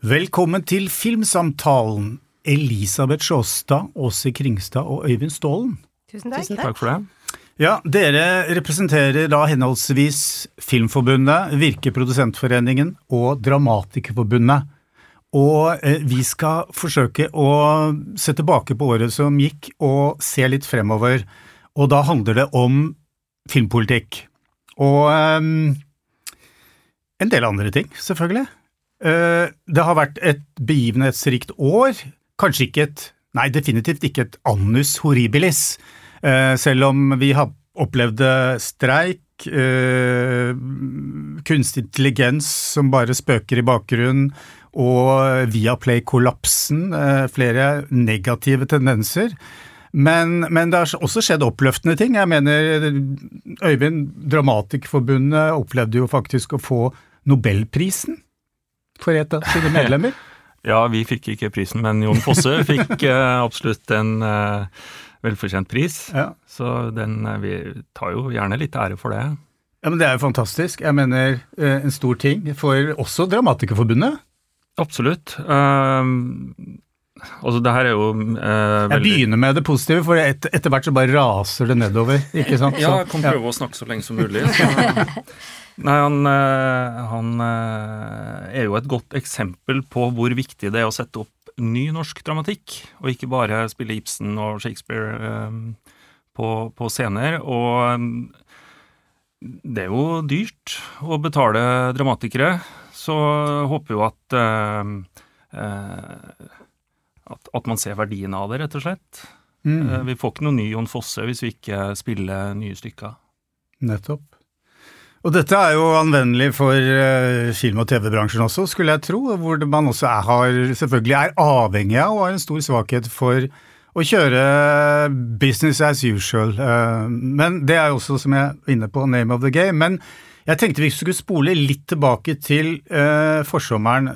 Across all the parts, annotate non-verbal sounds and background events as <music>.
Velkommen til Filmsamtalen, Elisabeth Sjåstad, Åse Kringstad og Øyvind Stålen. Tusen takk. Tusen takk for det. Ja, Dere representerer da henholdsvis Filmforbundet, Virkeprodusentforeningen og Dramatikerforbundet. Og eh, vi skal forsøke å se tilbake på året som gikk, og se litt fremover. Og da handler det om filmpolitikk. Og eh, en del andre ting, selvfølgelig. Eh, det har vært et begivenhetsrikt år. Kanskje ikke et Nei, definitivt ikke et annus horribilis. Eh, selv om vi har opplevd streik, eh, kunstig intelligens som bare spøker i bakgrunnen, og Viaplay-kollapsen, flere negative tendenser. Men, men, det har også skjedd oppløftende ting. Jeg mener, Øyvind, Dramatikerforbundet opplevde jo faktisk å få Nobelprisen for et av sine medlemmer. <laughs> ja, vi fikk ikke prisen, men Jon Fosse <laughs> fikk uh, absolutt en uh, velfortjent pris. Ja. Så den, uh, vi tar jo gjerne litt ære for det. Ja, men Det er jo fantastisk. Jeg mener en stor ting for også Dramatikerforbundet. Absolutt. Altså, det her er jo veldig Jeg begynner med det positive, for et, etter hvert så bare raser det nedover. ikke sant? ja, jeg kan prøve ja. å snakke så lenge som mulig. Så. <laughs> Nei, han, eh, han, eh, er jo et godt eksempel på hvor viktig det er å sette opp ny norsk dramatikk, og ikke bare spille Ibsen og Shakespeare um, på, på, scener. Og det er jo dyrt å betale dramatikere, så håper jo at, at, man ser verdien av det, rett og slett. Mm. Vi får ikke noe ny Jon Fosse hvis vi ikke spiller nye stykker. Nettopp. Og dette er jo anvendelig for uh, film- og TV-bransjen også, skulle jeg tro, hvor man også er, har, selvfølgelig er avhengig av og har en stor svakhet for å kjøre business as usual. Uh, men det er jo også, som jeg er inne på, name of the game. Men jeg tenkte vi skulle spole litt tilbake til uh, forsommeren.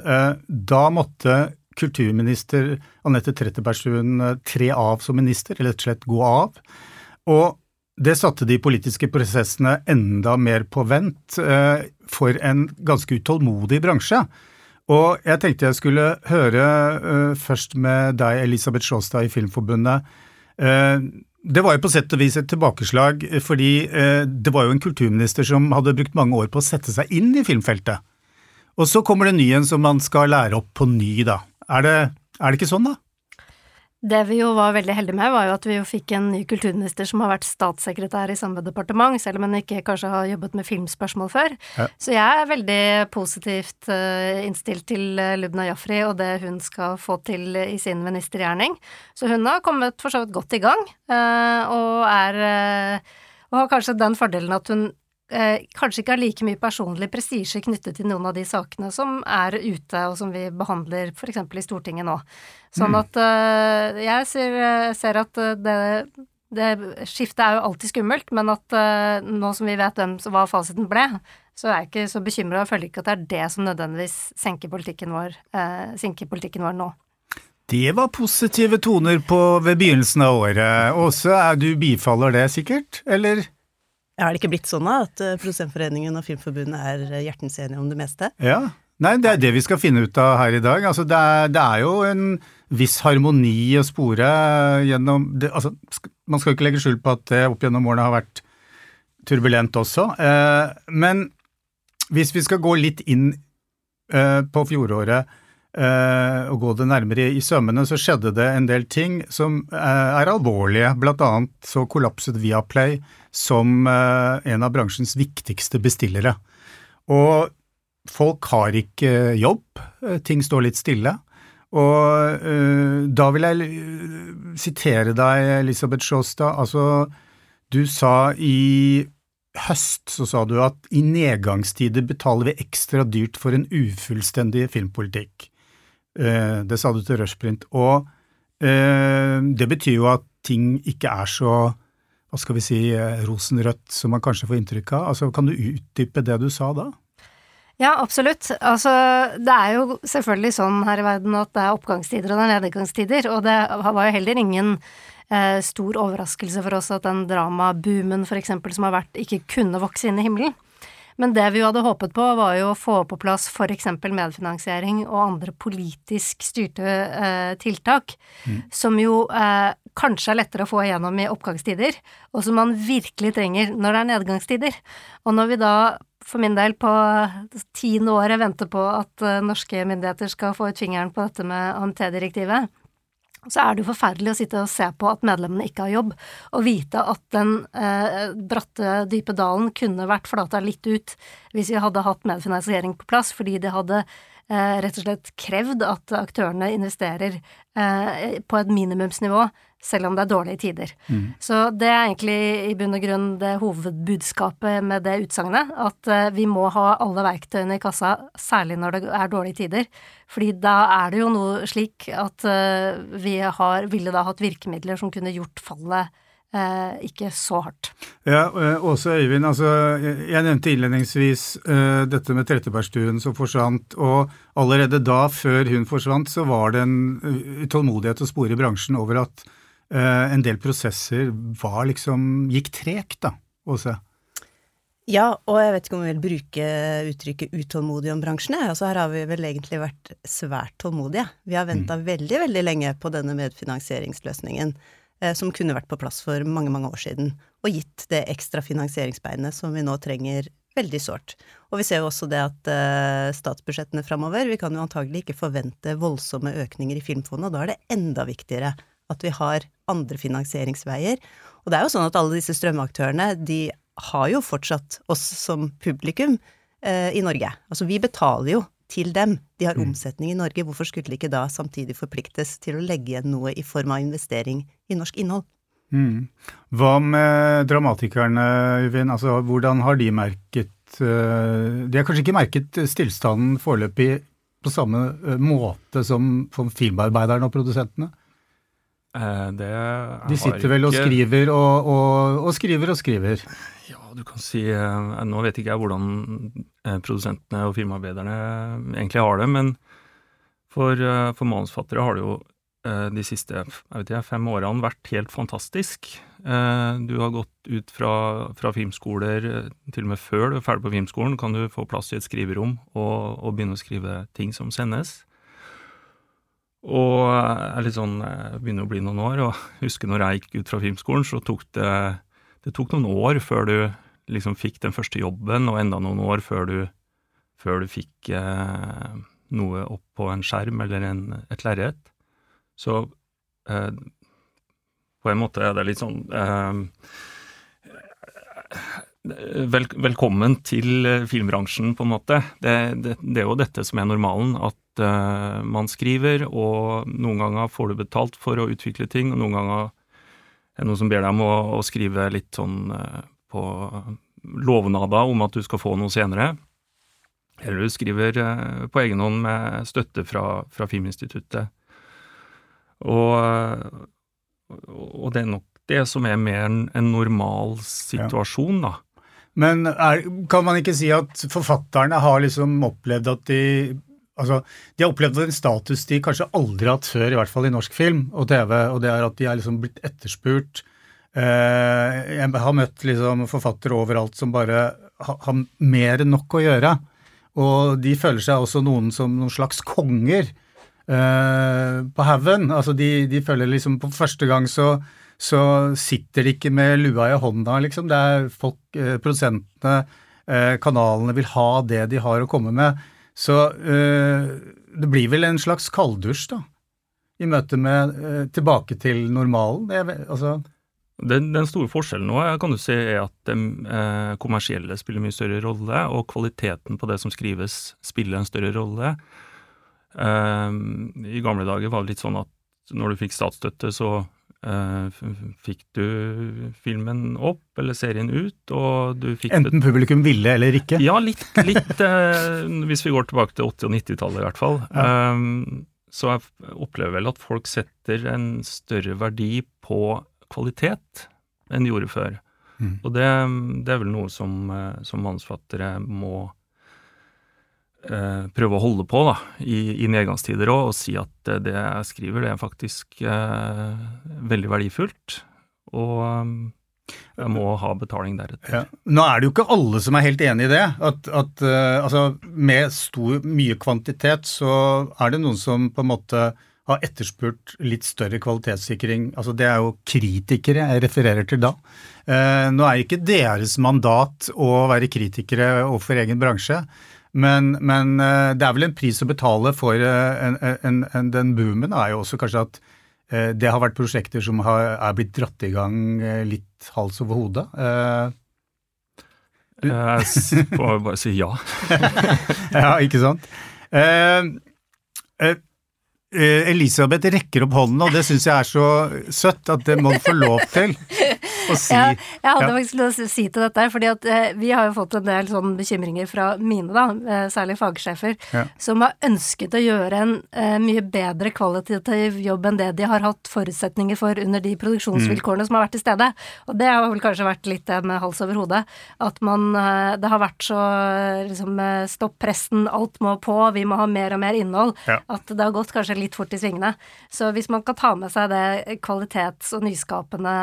da måtte kulturminister Anette Trettebergstuen tre av som minister, eller rett og slett gå av. Og det satte de politiske prosessene enda mer på vent eh, for en ganske utålmodig bransje. Og jeg tenkte jeg skulle høre eh, først med deg, Elisabeth Sjåstad i Filmforbundet. Eh, det var jo på sett og vis et tilbakeslag, fordi det var jo en kulturminister som hadde brukt mange år på å sette seg inn i filmfeltet. Og så kommer det ny en som man skal lære opp på ny, da. Er det, er det ikke sånn, da? Det vi jo var veldig heldige med, var jo at vi jo fikk en ny kulturminister som har vært statssekretær i samme departement, selv om hun ikke kanskje har jobbet med filmspørsmål før. Ja. Så jeg er veldig positivt uh, innstilt til uh, Lubna Jafri og det hun skal få til i sin ministergjerning. Så hun har kommet for så vidt godt i gang, uh, og er og har kanskje den fordelen at hun eh, kanskje ikke har like mye personlig prestisje knyttet til noen av de sakene som er ute, og som vi behandler f.eks. i Stortinget nå. Sånn mm. at eh, jeg ser, ser, at eh, det, det skiftet er jo alltid skummelt, men at eh, nå som vi vet hvem hva fasiten ble, så er jeg ikke så bekymra og føler ikke at det er det som nødvendigvis senker politikken vår, uh, senker politikken vår nå. Det var positive toner på ved begynnelsen av året. Åse, du bifaller det sikkert, eller? Er det ikke blitt sånn at eh, Produsentforeningen og Filmforbundet er eh, hjertens enige om det meste? Ja. Nei, det er det vi skal finne ut av her i dag. Altså, det, er, det er jo en viss harmoni å spore gjennom det, altså, Man skal ikke legge skjul på at det opp gjennom årene har vært turbulent også. Eh, men hvis vi skal gå litt inn eh, på fjoråret eh, og gå det nærmere i sømmene, så skjedde det en del ting som eh, er alvorlige. Blant annet så kollapset Viaplay som eh, en av bransjens viktigste bestillere. Og folk har ikke jobb, eh, ting står litt stille. Og da vil jeg sitere deg, Elisabeth Sjåstad. Altså, du sa i høst så sa du at i nedgangstider betaler vi ekstra dyrt for en ufullstendig filmpolitikk. Uh, det sa du til Rushprint. Og uh, det betyr jo at ting ikke er så hva skal vi si, eh, rosenrødt, som man kanskje får inntrykk av. Altså, kan du utdype det du sa da? Ja, absolutt. Altså, det er jo selvfølgelig sånn her i verden at det er oppgangstider og det er nedgangstider, og det var jo heller ingen eh, stor overraskelse for oss at den dramaboomen for eksempel som har vært, ikke kunne vokse inn i himmelen. Men det vi jo hadde håpet på, var jo å få på plass f.eks. medfinansiering og andre politisk styrte eh, tiltak, mm. som jo eh, kanskje er lettere å få igjennom i oppgangstider, og som man virkelig trenger når det er nedgangstider. Og når vi da for min del på tiende året venter på at uh, norske myndigheter skal få ut fingeren på dette med AMT-direktivet, så er det jo forferdelig å sitte og se på at medlemmene ikke har jobb, og vite at den eh, bratte, dype dalen kunne vært flata litt ut hvis vi hadde hatt medfinansiering på plass, fordi det hadde eh, rett og slett krevd at aktørene investerer eh, på et minimumsnivå selv om det er dårlige tider. Mm. Så det er egentlig i bunn og grunn det hovedbudskapet med det utsagnet, at uh, vi må ha alle verktøyene i kassa, særlig når det er dårlige tider. Fordi da er det jo noe slik at uh, vi har, ville da hatt virkemidler som kunne gjort fallet Eh, ikke så hardt. Ja, Åse Øyvind, altså, jeg nevnte innledningsvis dette med Trettebergstuen som forsvant, og allerede da, før hun forsvant, så var det en utålmodighet å spore i bransjen over at Eh, en del prosesser var liksom gikk tregt, da, Åse? Ja, og jeg vet ikke om vi vil bruke uttrykket utålmodig om bransjene. Altså her har vi vel egentlig vært svært tålmodige. Vi har venta mm. veldig, veldig lenge på denne medfinansieringsløsningen, eh, som kunne vært på plass for mange, mange år siden, og gitt det ekstra finansieringsbeinet som vi nå trenger veldig sårt. Og vi ser jo også det at eh, statsbudsjettene framover Vi kan jo antagelig ikke forvente voldsomme økninger i Filmfondet, og da er det enda viktigere at vi har andre finansieringsveier. Og det er jo sånn at alle disse strømaktørene, de har jo fortsatt oss som publikum eh, i Norge. Altså vi betaler jo til dem. De har mm. omsetning i Norge. Hvorfor skulle de ikke da samtidig forpliktes til å legge igjen noe i form av investering i norsk innhold? Mm. Hva med dramatikerne, Øyvind? Altså, hvordan har de merket uh, De har kanskje ikke merket stillstanden foreløpig på samme uh, måte som, som filmarbeiderne og produsentene? Eh, det De sitter vel og skriver og, og, og, skriver og skriver? Ja, du kan si eh, Nå vet ikke jeg hvordan eh, produsentene og firmaarbeiderne egentlig har det, men for, for manusfattere har det jo de siste ikke, fem årene vært helt fantastisk. Du har gått ut fra, fra, filmskoler til og med før du er ferdig på filmskolen, kan du få plass i et skriverom og, og begynne å skrive ting som sendes. Og er litt sånn, jeg begynner å bli noen år, og <laughs> husker når jeg gikk ut fra filmskolen, så tok det, det tok noen år før du liksom fikk den første jobben, og enda noen år før du, før du fikk eh, noe opp på en skjerm eller en, et lerret. Så eh, på en måte er det litt sånn eh, vel, Velkommen til filmbransjen, på en måte. Det, det, det er jo dette som er normalen, at man skriver, og noen ganger får du betalt for å utvikle ting, og noen ganger er det noen som ber deg om å, å skrive litt sånn uh, på lovnader om at du skal få noe senere. Eller du skriver uh, på egen hånd med støtte fra, fra Filminstituttet. Og, og, det er nok det som er mer en normal situasjon, da. Men er, kan man ikke si at forfatterne har liksom opplevd at de Altså, de har opplevd en status de kanskje aldri har hatt før, i hvert fall i norsk film og TV, og det er at de er liksom blitt etterspurt. Eh, jeg har møtt liksom forfattere overalt som bare har mer enn nok å gjøre. Og de føler seg også noen som noen slags konger eh, på haugen. Altså de, de, føler liksom på første gang så, så, sitter de ikke med lua i hånda, liksom. Det er folk, eh, produsentene, kanalene vil ha det de har å komme med. Så øh, det blir vel en slags kalddusj, da, i møte med øh, tilbake til normalen. Det, altså den, den, store forskjellen nå kan du si er at det eh, kommersielle spiller mye større rolle, og kvaliteten på det som skrives spiller en større rolle. Eh, I gamle dager var det litt sånn at når du fikk statsstøtte, så fikk du filmen opp eller serien ut, og du fikk Enten publikum ville eller ikke? Ja, litt. litt uh, <laughs> hvis vi går tilbake til 80- og 90-tallet i hvert fall. Ja. Um, så jeg opplever vel at folk setter en større verdi på kvalitet enn de gjorde før. Mm. Og det, det, er vel noe som, som manusfattere må eh, prøve å holde på da, i, i nedgangstider òg, og si at det jeg skriver, det er faktisk eh, veldig verdifullt. Og, Jeg må ha betaling deretter. Ja. Nå er det jo ikke alle som er helt enig i det. At, at uh, altså, med stor, mye kvantitet så er det noen som på en måte har etterspurt litt større kvalitetssikring. Altså Det er jo kritikere jeg refererer til da. Uh, nå er ikke deres mandat å være kritikere overfor egen bransje. Men, men uh, det er vel en pris å betale for en, en, en, den boomen er jo også kanskje at Eh, det har vært prosjekter som har, er blitt dratt i gang eh, litt hals over hode. Eh, jeg får bare si ja. <laughs> ja, ikke sant. Elisabeth rekker opp hånden, og det syns jeg er så søtt at det må du få lov til <laughs> å si. Ja, jeg hadde ja. faktisk lyst til å si til dette, fordi at eh, vi har jo fått en del sånn bekymringer fra mine, da, eh, særlig fagsjefer, ja. som har ønsket å gjøre en eh, mye bedre kvalitativ jobb enn det de har hatt forutsetninger for under de produksjonsvilkårene mm. som har vært til stede. Og det har vel kanskje vært litt det med hals over hode, at man eh, Det har vært så liksom eh, stopp presten, alt må på, vi må ha mer og mer innhold, at det har gått kanskje litt fort i svingene. Så hvis man kan ta med seg det kvalitets- og nyskapende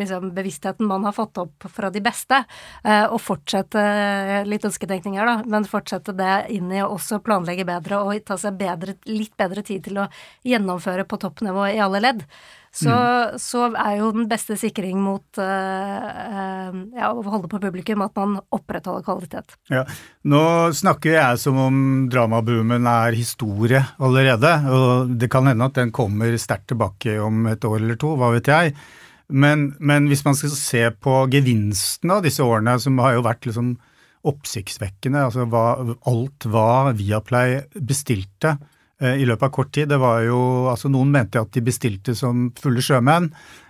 liksom, bevisstheten man har fått opp fra de beste, eh, og fortsette eh, litt ønsketenkning her, da, men fortsette det inn i å også planlegge bedre og ta seg bedre, litt bedre tid til å gjennomføre på toppnivå i alle ledd. Så, mm. så, er jo den beste sikring mot uh, ja, å holde på publikum at man opprettholder kvalitet. Ja. Nå snakker jeg som om dramaboomen er historie allerede, og det kan hende at den kommer sterkt tilbake om et år eller to, hva vet jeg. Men, men, hvis man skal se på gevinsten av disse årene, som har jo vært liksom oppsiktsvekkende, altså hva, alt hva Viaplay bestilte eh, i løpet av kort tid, det var jo altså Noen mente at de bestilte som fulle sjømenn.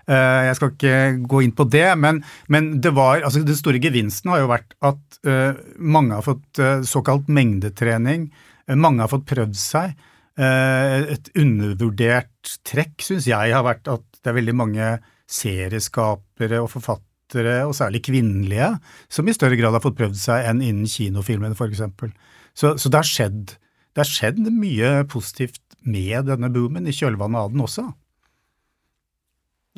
Eh, jeg skal ikke gå inn på det, men, men det var, altså den store gevinsten har jo vært at eh, mange har fått eh, såkalt mengdetrening. Eh, mange har fått prøvd seg. Eh, et undervurdert trekk syns jeg har vært at det er veldig mange serieskapere og forfattere, og særlig kvinnelige, som i større grad har fått prøvd seg enn innen kinofilmen, f.eks. Så, så det, har skjedd, det har skjedd mye positivt med denne boomen, i kjølvannet av den også.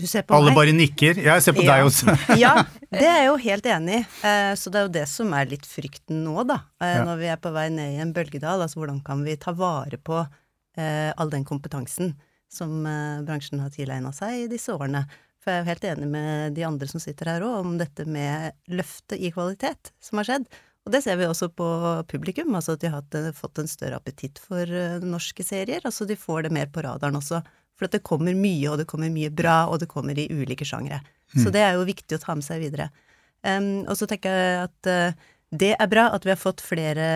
Alle meg. bare nikker. Jeg ser på ja. deg også. <laughs> ja, det er jeg jo helt enig i. Eh, så det er jo det som er litt frykten nå, da. Eh. Når vi er på vei ned i en bølgedal. Altså hvordan kan vi ta vare på eh, all den kompetansen som bransjen har tilegna seg i disse årene. For jeg er jo helt enig med de andre som sitter her òg, om dette med løftet i kvalitet som har skjedd. Og det ser vi også på publikum, altså at de har fått en større appetitt for uh, norske serier. Altså de får det mer på radaren også. For at det kommer mye, og det kommer mye bra, og det kommer i ulike sjangre. Mm. Så det er jo viktig å ta med seg videre. Um, og så tenker jeg at uh, det er bra at vi har fått flere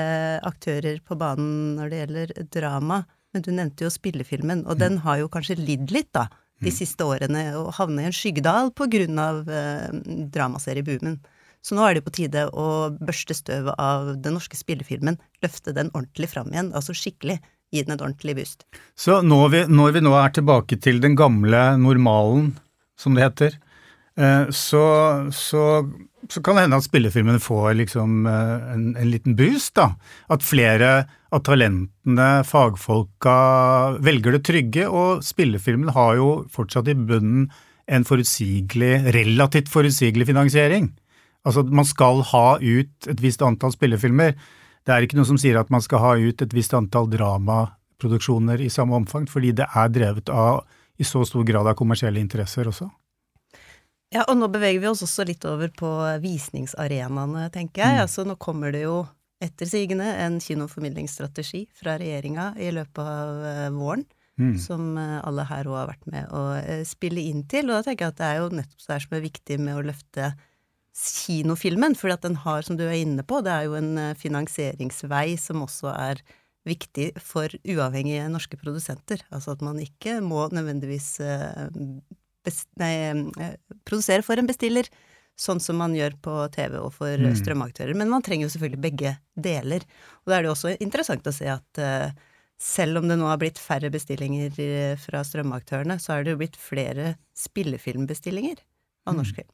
aktører på banen når det gjelder drama. Men du nevnte jo spillefilmen, og mm. den har jo kanskje lidd litt, da de mm. siste årene og havne i en skyggedal av eh, dramaserieboomen. Så nå er det på tide å børste støvet av den norske spillefilmen, løfte den ordentlig fram igjen, altså skikkelig. Gi den et ordentlig boost. Så når vi, når vi nå er tilbake til den gamle normalen, som det heter, eh, så, så så kan det hende at spillefilmene får liksom eh, en, en, liten boost. da. At flere av talentene, fagfolka, velger det trygge. Og spillefilmen har jo fortsatt i bunnen en forutsigelig, relativt forutsigelig finansiering. Altså man skal ha ut et visst antall spillefilmer. Det er ikke noe som sier at man skal ha ut et visst antall dramaproduksjoner i samme omfang, fordi det er drevet av i så stor grad av kommersielle interesser også. Ja, og nå beveger vi oss også litt over på visningsarenaene, tenker jeg. Mm. Altså nå kommer det jo etter sigende en kinoformidlingsstrategi fra regjeringa i løpet av uh, våren. Mm. Som uh, alle her òg har vært med å uh, spille inn til. Og da tenker jeg at det er jo nettopp det som er viktig med å løfte kinofilmen. For den har, som du er inne på, det er jo en finansieringsvei som også er viktig for uavhengige norske produsenter. Altså at man ikke må nødvendigvis nei, eh, produsere for en bestiller, sånn som man gjør på TV og for mm. strømaktører. Men man trenger jo selvfølgelig begge deler. Og da er det jo også interessant å se at uh, selv om det nå har blitt færre bestillinger eh, fra strømaktørene, så er det jo blitt flere spillefilmbestillinger av mm. norsk film.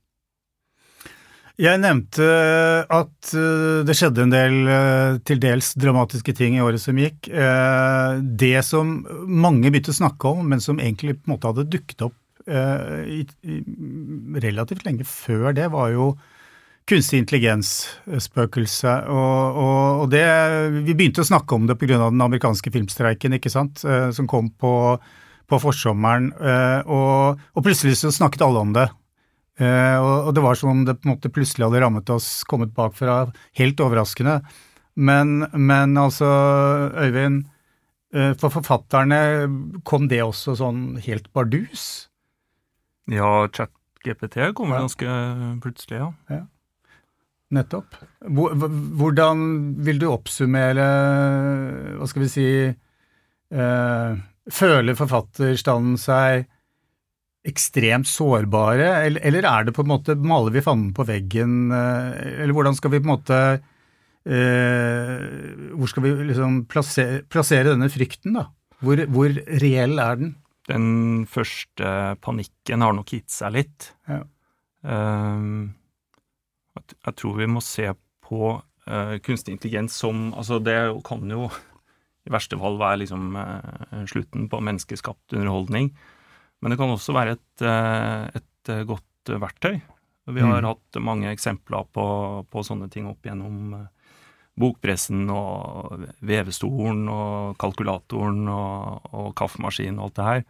Jeg nevnte at det skjedde en del til dels dramatiske ting i året som gikk. Det som mange begynte å snakke om, men som egentlig på en måte hadde dukket opp i, i, relativt lenge før det, var jo kunstig intelligens-spøkelset. Og, og, og, det Vi begynte å snakke om det pga. den amerikanske filmstreiken, ikke sant, som kom på, på forsommeren. Og, og, plutselig så snakket alle om det. Og, det var som om det på en måte plutselig hadde rammet oss, kommet bakfra. Helt overraskende. Men, men altså, Øyvind, eh, for forfatterne kom det også sånn helt bardus? Ja, ChatGPT kommer ja. ganske plutselig, ja. ja. Nettopp. Hvordan vil du oppsummere, hva skal vi si eh, Føler forfatterstanden seg ekstremt sårbare, eller, eller, er det på en måte Maler vi fanden på veggen, eh, eller hvordan skal vi på en måte eh, Hvor skal vi liksom plassere, plassere, denne frykten, da? Hvor, hvor, reell er den? Den første panikken har nok gitt seg litt. Ja. Uh, jeg tror vi må se på uh, kunstig intelligens som Altså, det kan jo i verste fall være liksom uh, slutten på menneskeskapt underholdning. Men det kan også være et, et godt verktøy. Vi har mm. hatt mange eksempler på, på, sånne ting opp gjennom bokpressen og vevestolen og kalkulatoren og, og kaffemaskinen og alt det her.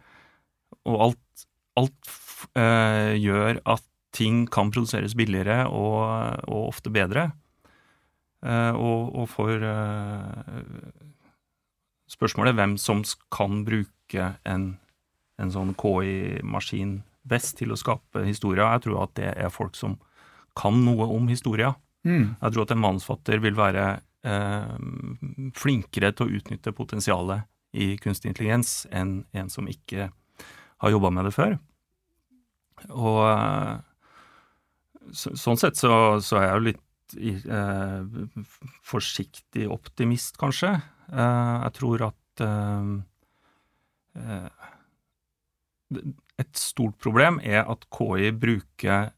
Og alt, alt øh, gjør at ting kan produseres billigere og, og ofte bedre. Uh, og, og, for uh, spørsmålet hvem som kan bruke en, en sånn KI-maskin best til å skape historier. Jeg tror at det er folk som kan noe om historia. Mm. Jeg tror at en manusfatter vil være eh, flinkere til å utnytte potensialet i kunstig intelligens enn en som ikke har jobba med det før. Og eh, så, sånn sett så, så, er jeg jo litt eh, forsiktig optimist, kanskje. Eh, jeg tror at eh, eh, et stort problem er at KI bruker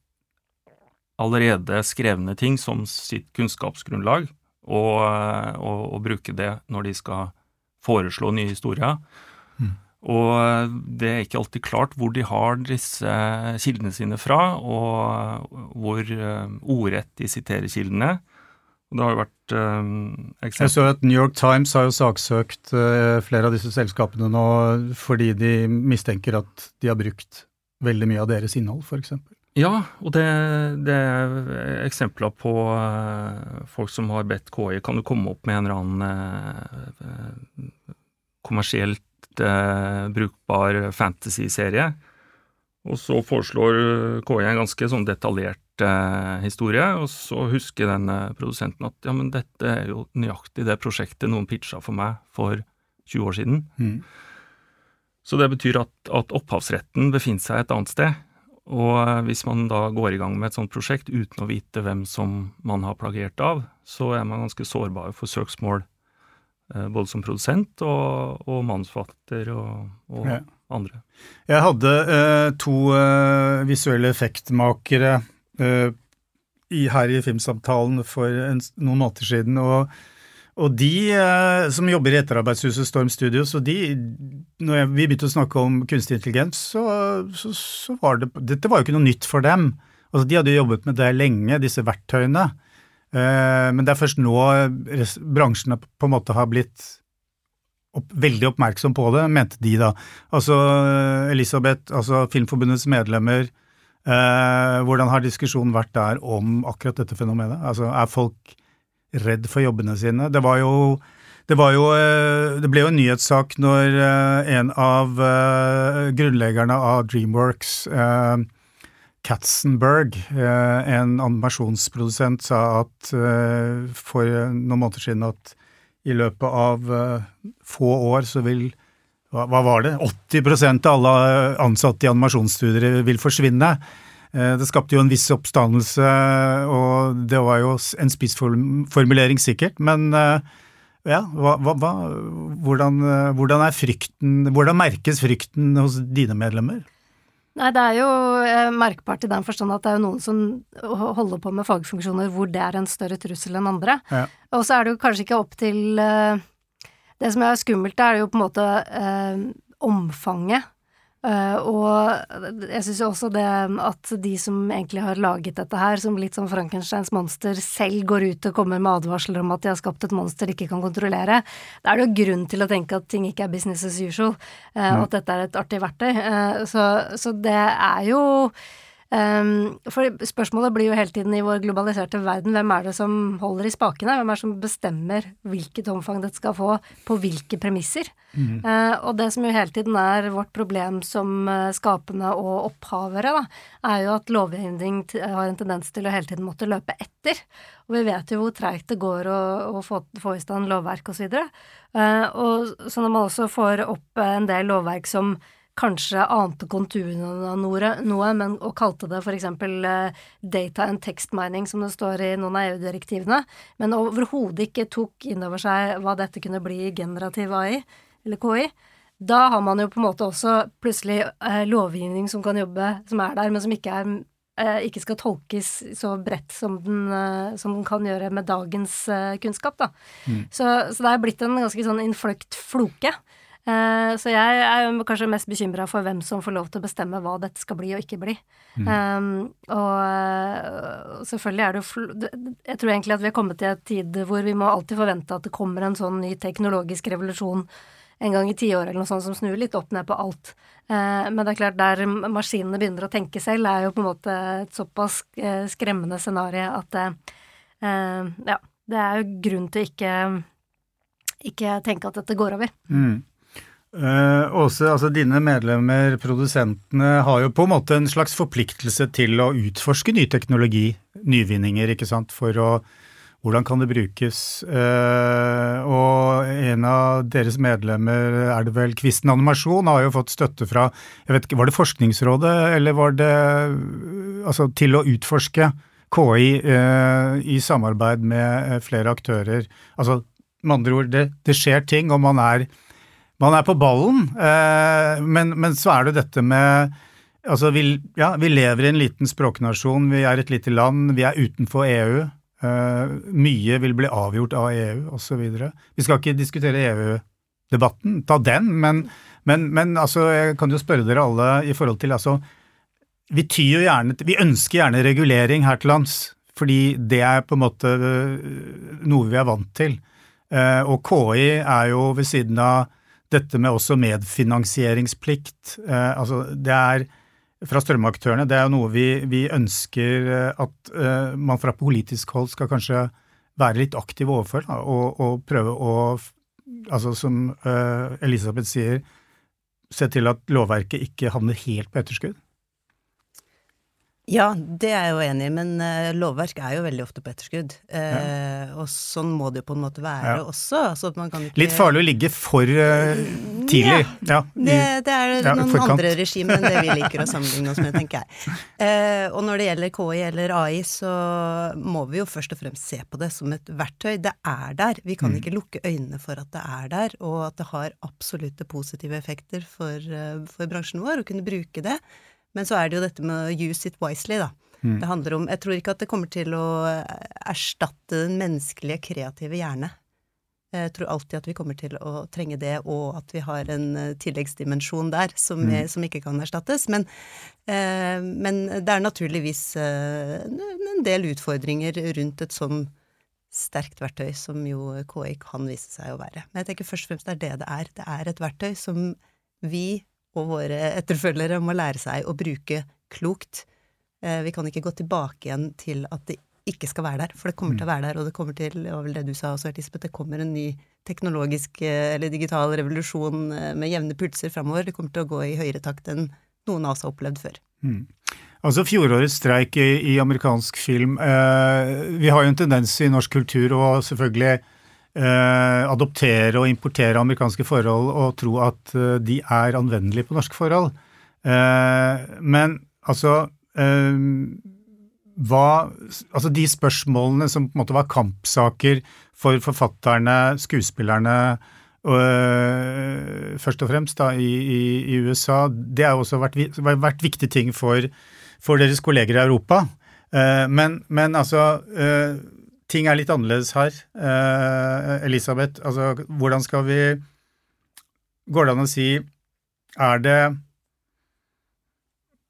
allerede skrevne ting som sitt kunnskapsgrunnlag, og, og, og bruker det når de skal foreslå nye historier. Mm. Og det er ikke alltid klart hvor de har disse kildene sine fra, og hvor uh, ordrett de siterer kildene. Og det har jo vært um, Jeg så at New York Times har jo saksøkt uh, flere av disse selskapene nå fordi de mistenker at de har brukt veldig mye av deres innhold, f.eks. Ja, og det, det, er eksempler på folk som har bedt KI kan du komme opp med en eller annen kommersielt uh, brukbar fantasy-serie. Og så foreslår KI en ganske sånn detaljert historie, og så husker den produsenten at ja, men dette er jo nøyaktig det prosjektet noen pitcha for meg for 20 år siden. Mm. Så det betyr at, at opphavsretten befinner seg et annet sted. Og eh, hvis man da går i gang med et sånt prosjekt uten å vite hvem som man har plagiert av, så er man ganske sårbar for søksmål, eh, både som produsent og, og manusforfatter og, og ja. andre. Jeg hadde eh, to eh, visuelle effektmakere eh, i, her i Filmsamtalen for en, noen måneder siden, og og de eh, som jobber i etterarbeidshuset Storm Studios, og de Når jeg, vi begynte å snakke om kunstig intelligens, så, så, så, var det Dette var jo ikke noe nytt for dem. Altså, de hadde jo jobbet med det lenge, disse verktøyene. Eh, men det er først nå bransjen på en måte har blitt opp, veldig oppmerksom på det, mente de da. Altså Elisabeth, altså Filmforbundets medlemmer, eh, hvordan har diskusjonen vært der om akkurat dette fenomenet? Altså er folk redd for jobbene sine. Det var jo det, var jo, eh, det ble jo en nyhetssak når eh, en av eh, grunnleggerne av Dreamworks, Katzenberg, en animasjonsprodusent, sa at for noen måneder siden at i løpet av få år så vil hva var det, 80% av alle ansatte i animasjonsstudier vil forsvinne. Eh, det skapte jo en viss oppstandelse, og det var jo en spissformulering sikkert, men eh, ja, hva, hva, hvordan, eh, hvordan, frykten Hvordan merkes frykten hos dine medlemmer? Nei, det er jo merkbart i den forstand at det er jo noen som holder på med fagfunksjoner hvor det er en større trussel enn andre. Ja. Og så er det jo kanskje ikke opp til Det som er skummelt, er jo på en måte eh, omfanget Uh, og jeg syns også det at de som egentlig har laget dette her, som litt som Frankensteins monster, selv går ut og kommer med advarsler om at de har skapt et monster de ikke kan kontrollere. Da er det jo grunn til å tenke at ting ikke er business as usual, uh, og at dette er et artig verktøy. Uh, så, så det er jo for spørsmålet blir jo hele tiden i vår globaliserte verden hvem er det som holder i spakene? Hvem er det som bestemmer hvilket omfang dette skal få, på hvilke premisser? Mm. Og det som jo hele tiden er vårt problem som uh, skapende og opphavere, da, er jo at lovgivning har en tendens til å hele tiden måtte løpe etter. Og vi vet jo hvor treigt det går å, å få, få, i stand lovverk osv. Og, så uh, og så når man også får opp en del lovverk som kanskje ante konturene av noe, men, og kalte det f.eks. Uh, data and text mining, som det står i noen av EU-direktivene, men overhodet ikke tok inn over seg hva dette kunne bli i generativ AI, eller KI. Da har man jo på en måte også plutselig eh, lovgivning som kan jobbe, som er der, men som ikke, er, uh, ikke skal tolkes så bredt som den, uh, som den kan gjøre med dagens kunnskap. Da. Mm. Så, så, det er blitt en ganske sånn innfløkt floke. Uh, så jeg er jo kanskje mest bekymra for hvem som får lov til å bestemme hva dette skal bli og ikke bli. Mm. Um, og uh, selvfølgelig er det jo Jeg tror egentlig at vi har kommet til en tid hvor vi må alltid forvente at det kommer en sånn ny teknologisk revolusjon en gang i tiåret eller noe sånt som snur litt opp ned på alt. Uh, men det er klart, der maskinene begynner å tenke selv, er jo på en måte et såpass skremmende scenario at ja, det er jo grunn til ikke, ikke tenke at dette går over. Mm. Uh, Åse, altså dine medlemmer, produsentene, har jo på en måte en slags forpliktelse til å utforske ny teknologi, nyvinninger, ikke sant, for å hvordan kan det brukes? Uh, og en av deres medlemmer, er det vel Kvisten Animasjon, har jo fått støtte fra jeg vet ikke, Var det Forskningsrådet, eller var det altså til å utforske KI uh, i samarbeid med flere aktører? Altså med andre ord, det, det skjer ting, og man er man er på ballen, eh, men, men, så er det dette med Altså, vi, ja, vi lever i en liten språknasjon, vi er et lite land, vi er utenfor EU. Eh, mye vil bli avgjort av EU, osv. Vi skal ikke diskutere EU-debatten, ta den, men, men, men, altså, jeg kan jo spørre dere alle i forhold til altså, vi gjerne Vi ønsker gjerne regulering her til lands, fordi det er på en måte eh, noe vi er vant til. Og KI er jo ved siden av dette med også medfinansieringsplikt. Eh, altså det er fra strømaktørene, det er noe vi, vi ønsker eh, at eh, man fra politisk hold skal kanskje være litt aktiv overfor, da, og, og, prøve å, altså som Elisabeth sier, se til at lovverket ikke havner helt på etterskudd. Ja, det er jeg jo enig i, men uh, lovverk er jo veldig ofte på etterskudd. Uh, ja. Og sånn må det jo på en måte være ja. også. Altså ikke... Litt farlig å ligge for uh, tidlig. Ja, i, det, det, er noen forkant. andre regimer enn det vi liker å sammenligne oss med, tenker jeg. og når det gjelder KI eller AI, så må vi jo først og fremst se på det som et verktøy. Det er der. Vi kan mm. ikke lukke øynene for at det er der, og at det har absolutte positive effekter for, for bransjen vår å kunne bruke det. Men så er det jo dette med å use it wisely, da. Mm. Det handler om Jeg tror ikke at det kommer til å erstatte den menneskelige, kreative hjerne. Jeg tror alltid at vi kommer til å trenge det, og at vi har en eh, tilleggsdimensjon der som, mm. er, som ikke kan erstattes. Men, eh, men, det er naturligvis eh, en del utfordringer rundt et sånn sterkt verktøy som jo KI kan vise seg å være. Men jeg tenker først og fremst det er det det er. Det er et verktøy som vi og våre etterfølgere må lære seg å bruke klokt. Eh, vi kan ikke gå tilbake igjen til at det ikke skal være der, for det kommer til å være der, og det kommer til, var vel det du sa også, Elisabeth, det kommer en ny teknologisk eh, eller digital revolusjon eh, med jevne pulser framover. Det kommer til å gå i høyere takt enn noen av oss har opplevd før. Mm. Altså Fjorårets streik i, i amerikansk film. Eh, vi har jo en tendens i norsk kultur og selvfølgelig eh, adoptere og importere amerikanske forhold og tro at eh, de er anvendelige på norske forhold. Eh, men altså eh, hva Altså de spørsmålene som på en måte var kampsaker for forfatterne, skuespillerne øh, først og fremst da, i, i, i, USA, det har også vært, vært viktige ting for, for, deres kolleger i Europa. Uh, men, men, altså uh, ting er litt annerledes her. Eh, Elisabeth, altså hvordan skal vi Går det an å si Er det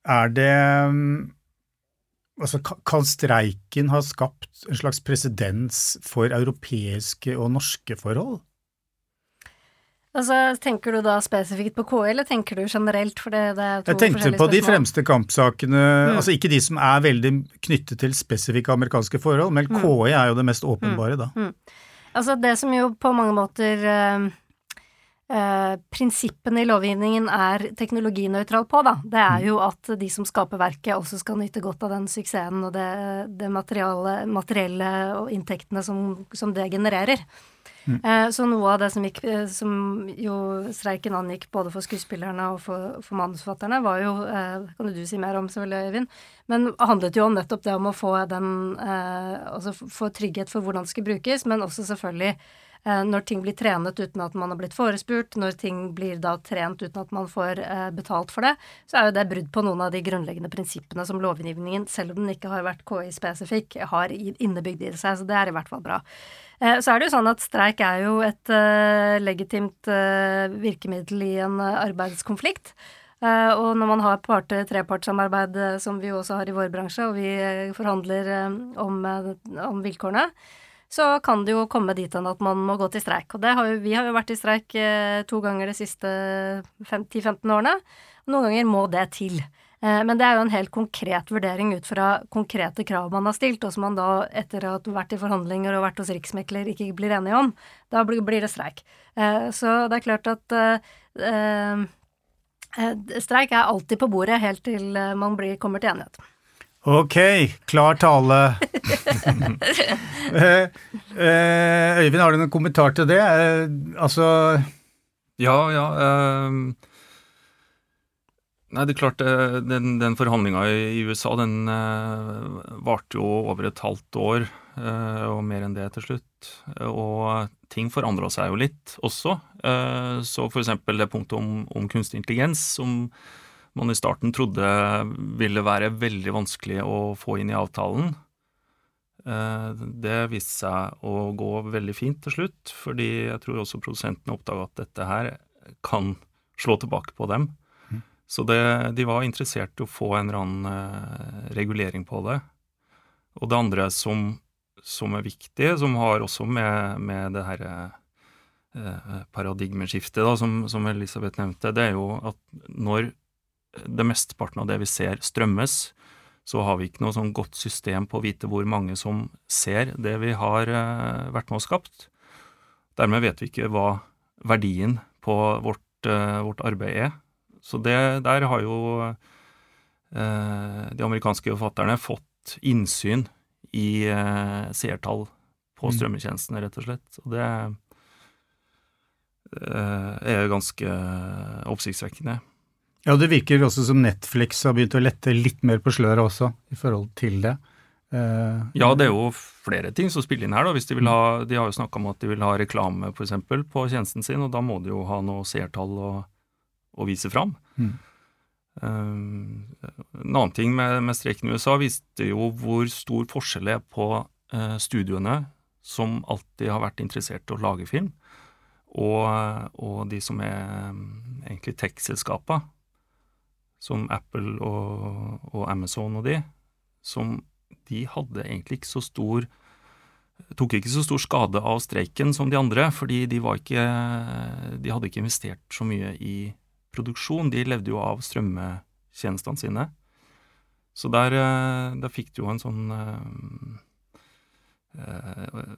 er det Altså, kan streiken ha skapt en slags presedens for europeiske og norske forhold? Altså, Tenker du da spesifikt på KI, eller tenker du generelt? For det, det er to Jeg tenkte på de fremste kampsakene, mm. altså ikke de som er veldig knyttet til spesifikke amerikanske forhold, men mm. KI er jo det mest åpenbare, da. Mm. mm. Altså, det som jo på mange måter uh, uh, Prinsippene i lovgivningen er teknologinøytral på, da. Det er mm. jo at de som skaper verket, også skal nyte godt av den suksessen og det, det materielle og inntektene som, som det genererer. Mm. Eh, så noe av det som, gikk, eh, som jo streiken angikk både for skuespillerne og for, for manusforfatterne, var jo eh, Kan du si mer om, selvfølgelig, Øyvind? Men handlet jo om nettopp det om å få den Altså få trygghet for hvordan det skal brukes, men også selvfølgelig når ting blir trenet uten at man har blitt forespurt, når ting blir da trent uten at man får betalt for det, så er jo det brudd på noen av de grunnleggende prinsippene som lovgivningen, selv om den ikke har vært KI-spesifikk, har innebygd i seg. Så det er i hvert fall bra. Eh, så er det jo sånn at streik er jo et legitimt virkemiddel i en arbeidskonflikt. Og når man har parter, trepartssamarbeid, som vi også har i vår bransje, og vi forhandler om, om, vilkårene, så kan det jo komme dit hen at man må gå til streik. Og har jo, vi har jo vært i streik to ganger de siste 10-15 årene. Og noen ganger må det til. Eh, men det er jo en helt konkret vurdering ut fra konkrete krav man har stilt, og som man da, etter å ha vært i forhandlinger og vært hos riksmekler, ikke blir enige om. Da blir det streik. Eh, så det er klart at eh, streik er alltid på bordet helt til man blir, kommer til enighet. Ok, klar tale. <laughs> Øyvind, har du noen kommentar til det? Altså Ja, ja. Eh, Nei, det er klart, eh, Den, den forhandlinga i USA den eh, varte jo over et halvt år, eh, og mer enn det til slutt. Og ting forandra seg jo litt også. Så så eksempel det punktet om, om, kunstig intelligens, som man i starten trodde ville være veldig vanskelig å få inn i avtalen. Det viste seg å gå veldig fint til slutt, fordi jeg tror også produsentene oppdaga at dette her kan slå tilbake på dem. Så det, de var interessert i å få en eller annen eh, regulering på det. Og det andre som, som er viktig, som har også med, med det herre eh, paradigmeskiftet da, som, som, Elisabeth nevnte, det er jo at når det mesteparten av det vi ser, strømmes, så har vi ikke noe sånn godt system på å vite hvor mange som ser det vi har eh, vært med og skapt. Dermed vet vi ikke hva verdien på vårt, eh, vårt arbeid er. Så det, der har jo eh, de amerikanske forfatterne fått innsyn i eh, seertall på mm. strømmetjenestene, rett og slett. Og det eh, er ganske oppsiktsvekkende. Ja, det virker også som Netflix har begynt å lette litt mer på sløret også, i forhold til det. Uh, ja, det er jo flere ting som spiller inn her. da, hvis De vil ha, de har jo snakka om at de vil ha reklame for eksempel, på tjenesten sin, og da må de jo ha noe seertall å, å vise fram. Mm. Uh, en annen ting med, med streiken i USA viste jo hvor stor forskjell det er på uh, studioene som alltid har vært interessert i å lage film, og, og de som er um, egentlig tech-selskapa, som Apple og, og, Amazon og de, som de hadde egentlig ikke så stor tok ikke så stor skade av streiken som de andre, fordi de, var ikke, de hadde ikke investert så mye i produksjon, de levde jo av strømmetjenestene sine. Så der, eh, der fikk du jo en sånn eh, eh,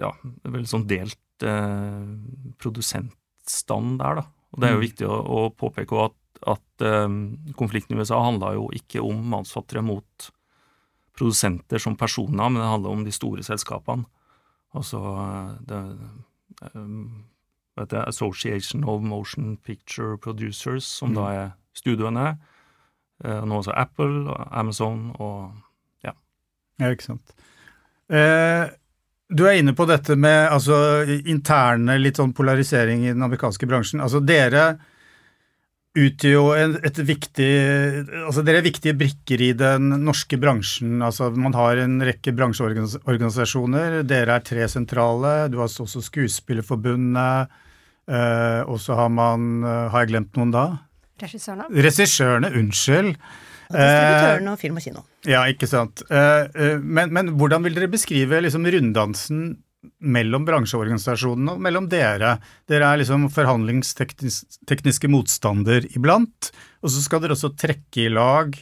Ja, veldig sånn delt produsentstand der, da. Og det er jo mm. viktig å, å påpeke at, at eh, konflikten i USA handla jo ikke om mannsfattere mot produsenter som personer, men det handler om de store selskapene. Altså det, heter Association of Motion Picture Producers, som mm. da er studioene. Eh, nå også Apple, Amazon og ja. Ja, ikke sant. Eh, du er inne på dette med altså, interne litt sånn polarisering i den amerikanske bransjen. Altså dere utgjør jo et viktig Altså dere er viktige brikker i den norske bransjen. Altså man har en rekke bransjeorganisasjoner. Dere er tre sentrale. Du har også Skuespillerforbundet. Uh, og så har man uh, Har jeg glemt noen da? Regissørene. Regissørene, unnskyld. Og distributørene og film og kino. Ja, ikke sant. Eh, eh, men, men hvordan vil dere beskrive liksom runddansen mellom bransjeorganisasjonene og mellom dere? Dere er liksom forhandlingstekniske motstander iblant, og så skal dere også trekke i lag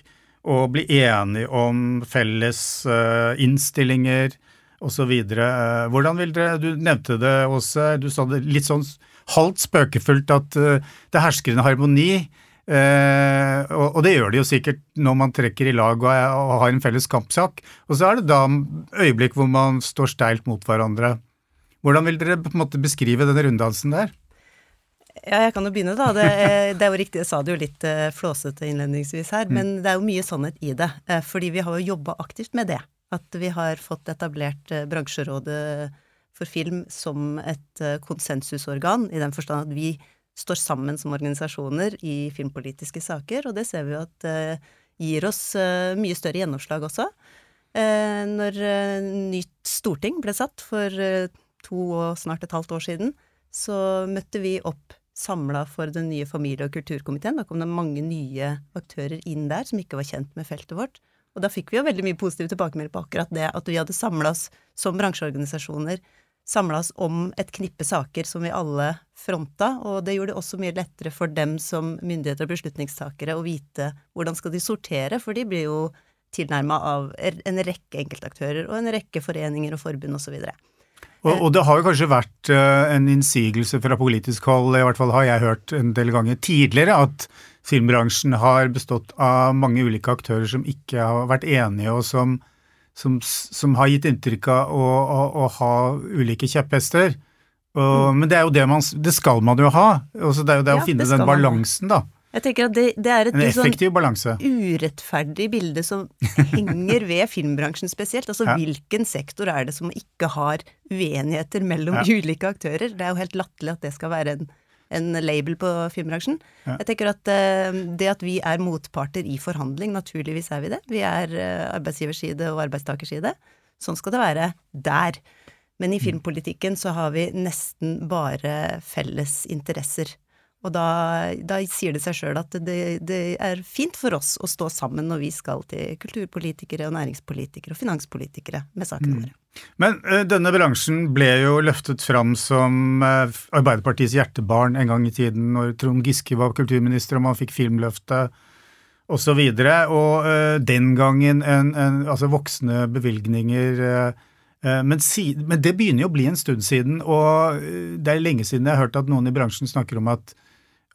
og bli enige om felles uh, innstillinger osv. Uh, hvordan vil dere Du nevnte det også, du sa det litt sånn halvt spøkefullt at uh, det hersker en harmoni. Uh, og, og, det gjør det jo sikkert når man trekker i lag og, og, har en felles kampsak. Og så er det da øyeblikk hvor man står steilt mot hverandre. Hvordan vil dere på en måte beskrive denne runddansen der? Ja, jeg kan jo begynne, da. Det, det er jo riktig, jeg sa det jo litt uh, flåsete innledningsvis her, mm. men det er jo mye sannhet i det. Uh, fordi vi har jo jobba aktivt med det. At vi har fått etablert bransjerådet for film som et konsensusorgan, i den forstand at vi står sammen som organisasjoner i filmpolitiske saker, og det ser vi jo at uh, gir oss uh, mye større gjennomslag også. Uh, når nytt storting ble satt for to og snart et halvt år siden, så møtte vi opp samla for den nye familie- og kulturkomiteen. Da kom det mange nye aktører inn der som ikke var kjent med feltet vårt. Og da fikk vi jo veldig mye positive tilbakemeldinger på akkurat det at vi hadde samla oss som bransjeorganisasjoner samla om et knippe saker som vi alle fronta, og det gjorde det også mye lettere for dem som myndigheter og beslutningstakere å vite hvordan skal de sortere, for de blir jo tilnærma av en rekke enkeltaktører og en rekke foreninger og forbund osv. Og, og det har jo kanskje vært uh, en innsigelse fra politisk hold, i hvert fall har jeg hørt en del ganger tidligere, at filmbransjen har bestått av mange ulike aktører som ikke har vært enige, og som som, som har gitt inntrykk av å, å, å ha ulike kjepphester. Og, mm. Men det er jo det man Det skal man jo ha. Også det er jo det ja, å finne den balansen, da. Jeg tenker at det, det er et litt sånn balanse. urettferdig bilde som <laughs> henger ved filmbransjen spesielt. Altså ja. hvilken sektor er det som ikke har uenigheter mellom ja. ulike aktører? Det er jo helt latterlig at det skal være en en label på filmbransjen. Ja. Jeg tenker at uh, det at vi er motparter i forhandling, naturligvis er vi det. Vi er uh, arbeidsgiverside og arbeidstakerside. Sånn skal det være der. Men i mm. filmpolitikken så har vi nesten bare felles interesser. Og da, da sier det seg sjøl at det, det, er fint for oss å stå sammen når vi skal til kulturpolitikere og næringspolitikere og finanspolitikere med sakene mm. våre. Men uh, denne bransjen ble jo løftet fram som uh, Arbeiderpartiets hjertebarn en gang i tiden, når Trond Giske var kulturminister og man fikk Filmløftet osv. Og, så og uh, den gangen en, en, altså voksne bevilgninger men, si, men, det begynner jo å bli en stund siden, og det er lenge siden jeg har hørt at noen i bransjen snakker om at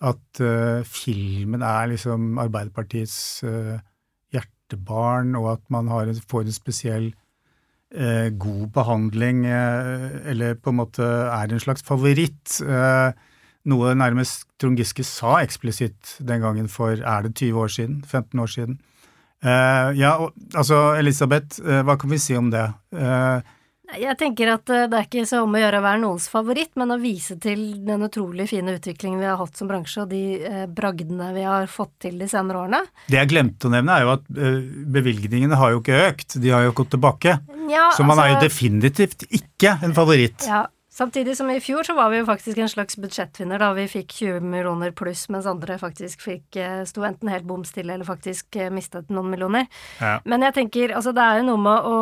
at uh, filmen er liksom Arbeiderpartiets uh, hjertebarn, og at man en, får en spesiell uh, god behandling, eller på en måte er en slags favoritt. noe nærmest Trond Giske sa eksplisitt den gangen for er det 20 år siden? 15 år siden? ja, og, altså Elisabeth, hva kan vi si om det? Uh, jeg tenker at eh, det er ikke så om å gjøre å være noens favoritt, men å vise til den utrolig fine utviklingen vi har hatt som bransje, og de eh, bragdene vi har fått til de senere årene. Det jeg glemte å nevne, er jo at eh, bevilgningene har jo ikke økt, de har jo gått tilbake. Ja, så man altså, er jo altså- definitivt ikke en favoritt. Ja, Samtidig som i fjor så var vi jo faktisk en slags budsjettvinner da vi fikk 20 millioner pluss, mens andre faktisk fikk eh, sto enten helt bom stille eller faktisk eh, mistet noen millioner. Ja. Men jeg tenker, altså det er jo noe med å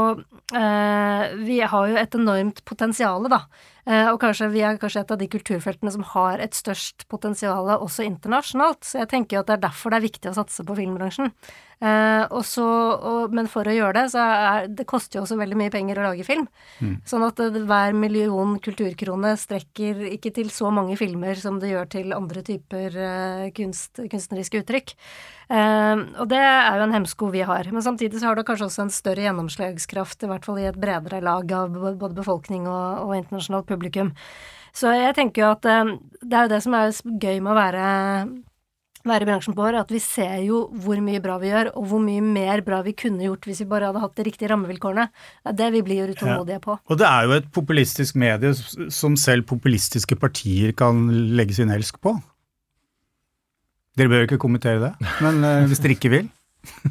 eh, Vi har jo et enormt potensial, da. Eh, og kanskje vi er kanskje et av de kulturfeltene som har et størst potensial også internasjonalt. Så jeg tenker jo at det er derfor det er viktig å satse på filmbransjen. Eh, og og, men for å gjøre det, så er det koster jo også veldig mye penger å lage film. Mm. Sånn at det, hver million kulturkrone strekker ikke til så mange filmer som det gjør til andre typer eh, kunst, kunstneriske uttrykk. Eh, og det er jo en hemsko vi har. Men samtidig så har det kanskje også en større gjennomslagskraft, i hvert fall i et bredere lag av både befolkning og, og internasjonalt publikum. Så jeg tenker jo at eh, det er jo det som er gøy med å være være i bransjen på år, at vi ser jo hvor mye bra vi gjør, og hvor mye mer bra vi kunne gjort hvis vi bare hadde hatt de riktige rammevilkårene. Det er det vi blir utålmodige ja. på. Og det er jo et populistisk medie som selv populistiske partier kan legge sin elsk på. Dere bør ikke kommentere det, men uh, hvis dere ikke vil.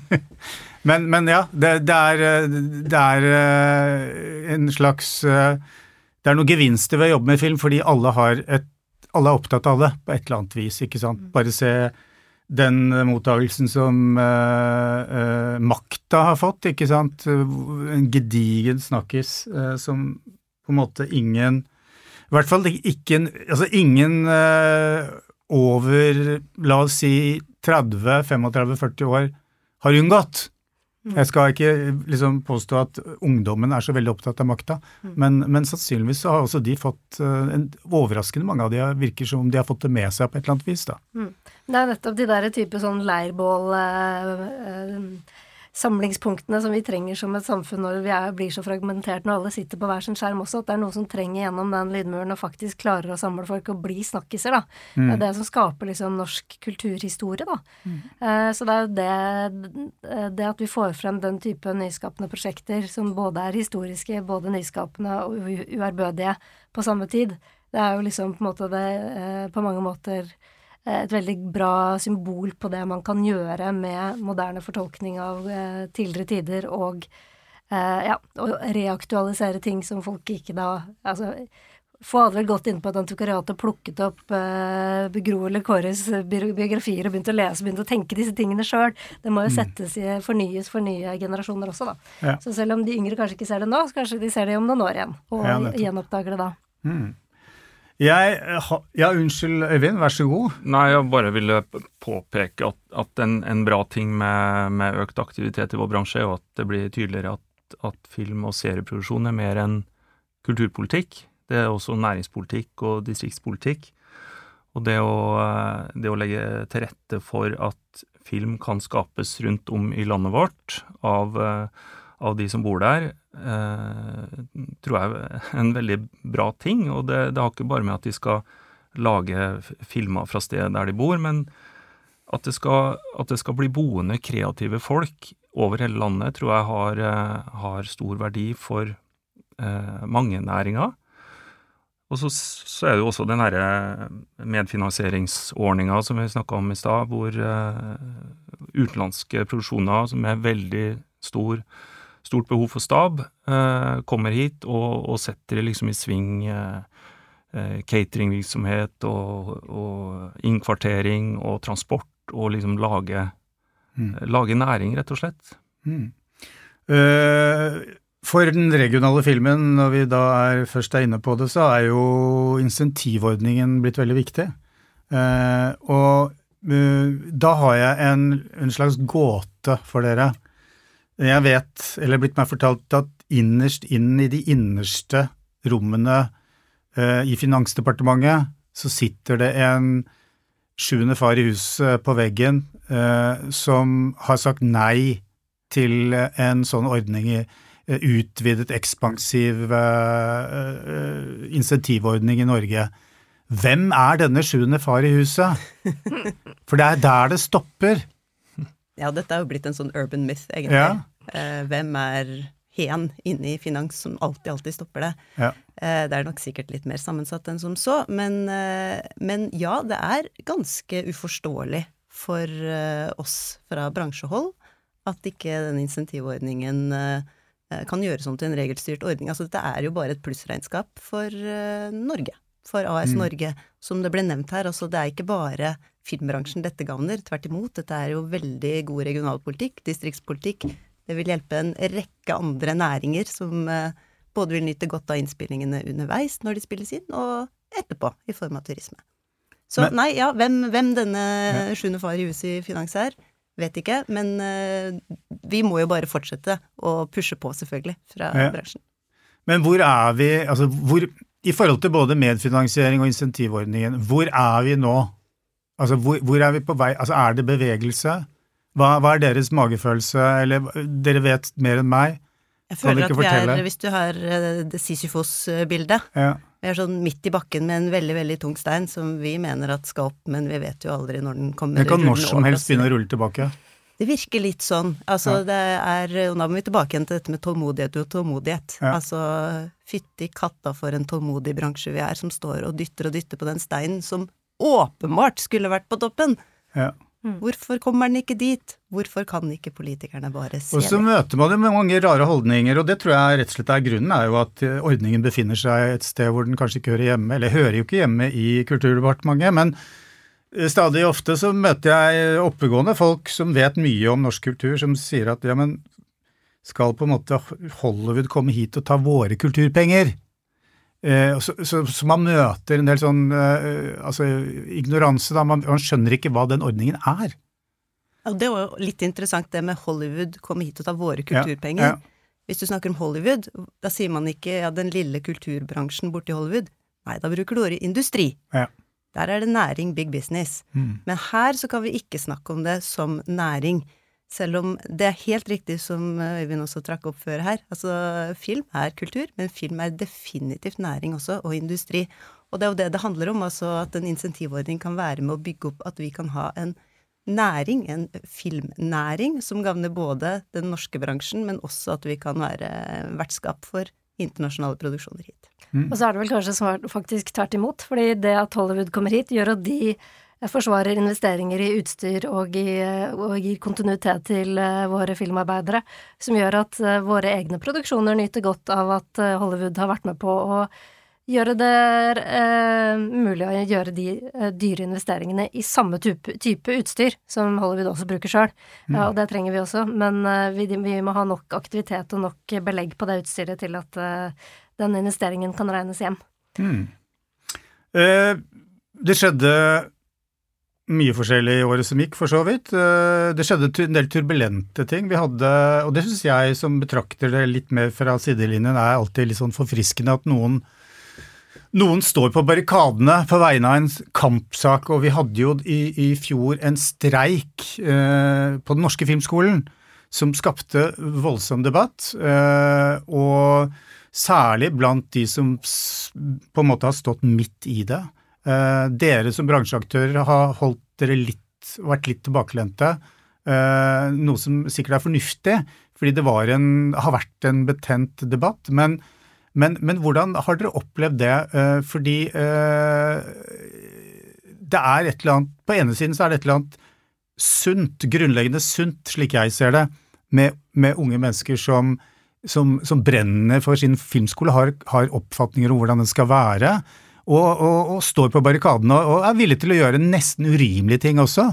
<laughs> men, men, ja, det, det er, det er en slags Det er noen gevinster ved å jobbe med film, fordi alle har et alle er opptatt av det på et eller annet vis. ikke sant? Mm. Bare se den mottagelsen som uh, uh, makta har fått, ikke sant. En gedigen snakkis uh, som på en måte ingen I hvert fall ikke Altså ingen over, la oss si 30-35-40 år har unngått. Mm. Jeg skal ikke liksom påstå at ungdommen er så veldig opptatt av makta, mm. men, men, sannsynligvis så har også de fått en Overraskende mange av de virker som om de har fått det med seg på et eller annet vis, da. Mm. Det er nettopp de der type sånn leirbål eh, eh, samlingspunktene som vi trenger som et samfunn når vi er, blir så fragmentert når alle sitter på hver sin skjerm også, at det er noe som trenger gjennom den lydmuren og faktisk klarer å samle folk og bli snakkiser, da. Mm. Det er det som skaper liksom norsk kulturhistorie, da. Mm. Eh, så det er jo det, det at vi får frem den type nyskapende prosjekter som både er historiske, både nyskapende og uærbødige på samme tid, det er jo liksom på måte det eh, på mange måter Eh, et veldig bra symbol på det man kan gjøre med moderne fortolkning av eh, tidligere tider, og eh, ja, å reaktualisere ting som folk ikke da Altså, få hadde vel gått inn på et antikvariat og plukket opp eh, Gro eller Kåres biografier og begynt å lese begynt å tenke disse tingene sjøl. Det må jo mm. settes i, fornyes for nye generasjoner også, da. Ja. Så selv om de yngre kanskje ikke ser det nå, så kanskje de ser det om noen år igjen, og ja, gjenoppdager det da. Mm. Jeg, ja, unnskyld Øyvind, vær så god. Nei, jeg bare ville påpeke at, at en, en, bra ting med, med, økt aktivitet i vår bransje er jo at det blir tydeligere at, at film- og serieproduksjon er mer enn kulturpolitikk. Det er også næringspolitikk og distriktspolitikk. Og det å, det å legge til rette for at film kan skapes rundt om i landet vårt av, av de som bor der, eh, tror jeg er en veldig bra ting. Og det, det, har ikke bare med at de skal lage filmer fra stedet der de bor, men at det, skal, at det skal bli boende kreative folk over hele landet, tror jeg har, eh, har stor verdi for eh, mange næringer. Og så, så, er det jo også den herre medfinansieringsordninga som vi snakka om i stad, hvor uh, utenlandske produksjoner som er veldig stor stort behov for stab, eh, kommer hit og, og setter det liksom i sving eh, eh, cateringvirksomhet og, og innkvartering og transport, og liksom lage, mm. lage næring, rett og slett. Mm. Uh, for den regionale filmen, når vi da er, først er inne på det, så er jo insentivordningen blitt veldig viktig. Uh, og uh, da har jeg en, en slags gåte for dere. Jeg vet, eller blitt meg fortalt, at innerst inn i de innerste rommene eh, i Finansdepartementet så sitter det en sjuende far i huset på veggen eh, som har sagt nei til en sånn ordning i uh, utvidet, ekspansiv insentivordning i Norge. Hvem er denne sjuende far i huset? <laughs> For det er der det stopper. Ja, dette er jo blitt en sånn urban myth, egentlig. Ja. Eh, hvem er hen inne i finans som alltid, alltid stopper det? Ja. Eh, det er nok sikkert litt mer sammensatt enn som så, men, eh, men ja, det er ganske uforståelig for oss fra bransjehold at ikke den insentivordningen kan gjøres om til en regelstyrt ordning. Altså dette er jo bare et plussregnskap for Norge for AS mm. Norge, som det ble nevnt her. Altså, det er ikke bare filmbransjen dette gagner. Tvert imot, dette er jo veldig god regionalpolitikk, distriktspolitikk. Det vil hjelpe en rekke andre næringer som eh, både vil nyte godt av innspillingene underveis når de spilles inn, og etterpå, i form av turisme. Så men, nei, ja, hvem, hvem denne ja. sjuende far i huset i Finans er, vet ikke. Men uh, vi må jo bare fortsette å pushe på, selvfølgelig, fra ja. bransjen. Men hvor er vi, altså hvor i forhold til både medfinansiering og insentivordningen, hvor er vi nå? Altså, hvor, hvor er vi på vei? Altså, er det bevegelse? Hva, hva, er deres magefølelse, eller dere vet mer enn meg? Jeg føler at vi fortelle? er, hvis du har eh, det Sisyfos-bildet ja. Vi er sånn midt i bakken med en veldig, veldig tung stein som vi mener at skal opp, men vi vet jo aldri når den kommer. Den kan når som helst begynne å rulle tilbake. Det virker litt sånn. Altså, ja. det er Og da må vi tilbake igjen til dette med tålmodighet og tålmodighet. Ja. Altså, fytti katta for en tålmodig bransje vi er, som står og dytter og dytter på den steinen som åpenbart skulle vært på toppen. Ja. Mm. Hvorfor kommer den ikke dit? Hvorfor kan ikke politikerne bare se det? Og så møter man det med mange rare holdninger, og det tror jeg rett og slett er grunnen, er jo at ordningen befinner seg et sted hvor den kanskje ikke hører hjemme, eller hører jo ikke hjemme i Kulturdepartementet, men Stadig ofte så møter jeg oppegående folk som vet mye om norsk kultur, som sier at ja, men skal på en måte Hollywood komme hit og ta våre kulturpenger? Eh, så, så, så, man møter en del sånn eh, altså ignoranse, da. Man, man, skjønner ikke hva den ordningen er. Og det var jo litt interessant det med Hollywood komme hit og ta våre kulturpenger. Ja, ja. Hvis du snakker om Hollywood, da sier man ikke ja, den lille kulturbransjen borti Hollywood. Nei, da bruker du ordet industri. Ja. Der er det næring, big business. Mm. Men her så kan vi ikke snakke om det som næring. Selv om det er helt riktig som Øyvind også trakk opp før her. Altså, film er kultur, men film er definitivt næring også, og industri. Og det er jo det det handler om, altså at en insentivordning kan være med å bygge opp at vi kan ha en næring, en filmnæring, som gagner både den norske bransjen, men også at vi kan være vertskap for internasjonale produksjoner hit. Mm. Og så er det vel kanskje faktisk tvert imot, fordi det at Hollywood kommer hit, gjør at de forsvarer investeringer i utstyr og, i, og gir kontinuitet til uh, våre filmarbeidere, som gjør at uh, våre egne produksjoner nyter godt av at uh, Hollywood har vært med på å gjøre det mulig å gjøre de dyre investeringene i samme type, type, utstyr som Hollywood også bruker sjøl. Mm. Ja, og det trenger vi også, men vi, vi, må ha nok aktivitet og nok belegg på det utstyret til at den investeringen kan regnes hjem. Mm. det skjedde mye forskjellig i året som gikk, for så vidt. Eh, det skjedde en del turbulente ting. Vi hadde, og det syns jeg som betrakter det litt mer fra sidelinjen, er alltid litt sånn forfriskende at noen, noen står på barrikadene på vegne av en kampsak. Og vi hadde jo i, i fjor en streik eh, på Den norske filmskolen som skapte voldsom debatt. Eh, og særlig blant de som på en måte har stått midt i det. Eh, dere som bransjeaktører har holdt dere litt, vært litt tilbakelente, eh, noe som sikkert er fornuftig, fordi det en, har vært en betent debatt. Men, men, men, hvordan har dere opplevd det? Eh, fordi det er et eller annet På ene siden så er det et eller annet sunt, grunnleggende sunt, slik jeg ser det, med, med unge mennesker som, som, som, brenner for sin filmskole, har, har oppfatninger om hvordan den skal være og, og, og står på barrikadene og, er villige til å gjøre nesten urimelige ting også.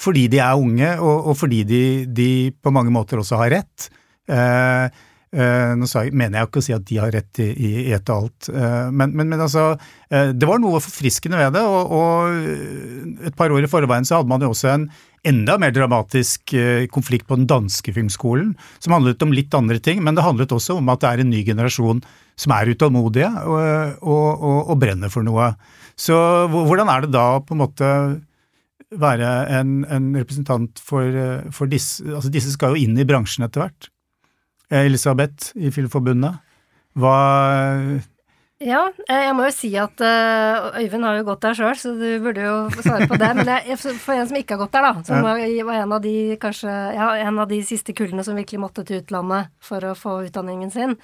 Fordi de er unge, og, og fordi de, de, på mange måter også har rett. Eh, eh, nå jeg, mener jeg ikke å si at de har rett i, i et og alt, eh, men, men, men, altså eh, Det var noe forfriskende ved det, og, et par år i forveien så hadde man jo også en enda mer dramatisk eh, konflikt på den danske filmskolen, som handlet om litt andre ting, men det handlet også om at det er en ny generasjon som er utålmodige og, og, og, og brenner for noe. Så hvordan er det da på en måte være en, en representant for, for, disse Altså disse skal jo inn i bransjen etter hvert. Elisabeth i Filmforbundet, hva ja, eh, jeg må jo si at uh, Øyvind har jo gått der sjøl, så du burde jo svare på det. Men jeg, for en som ikke har gått der, da, som var, var en av de kanskje, ja, en av de siste kullene som virkelig måtte til utlandet for å få utdanningen sin.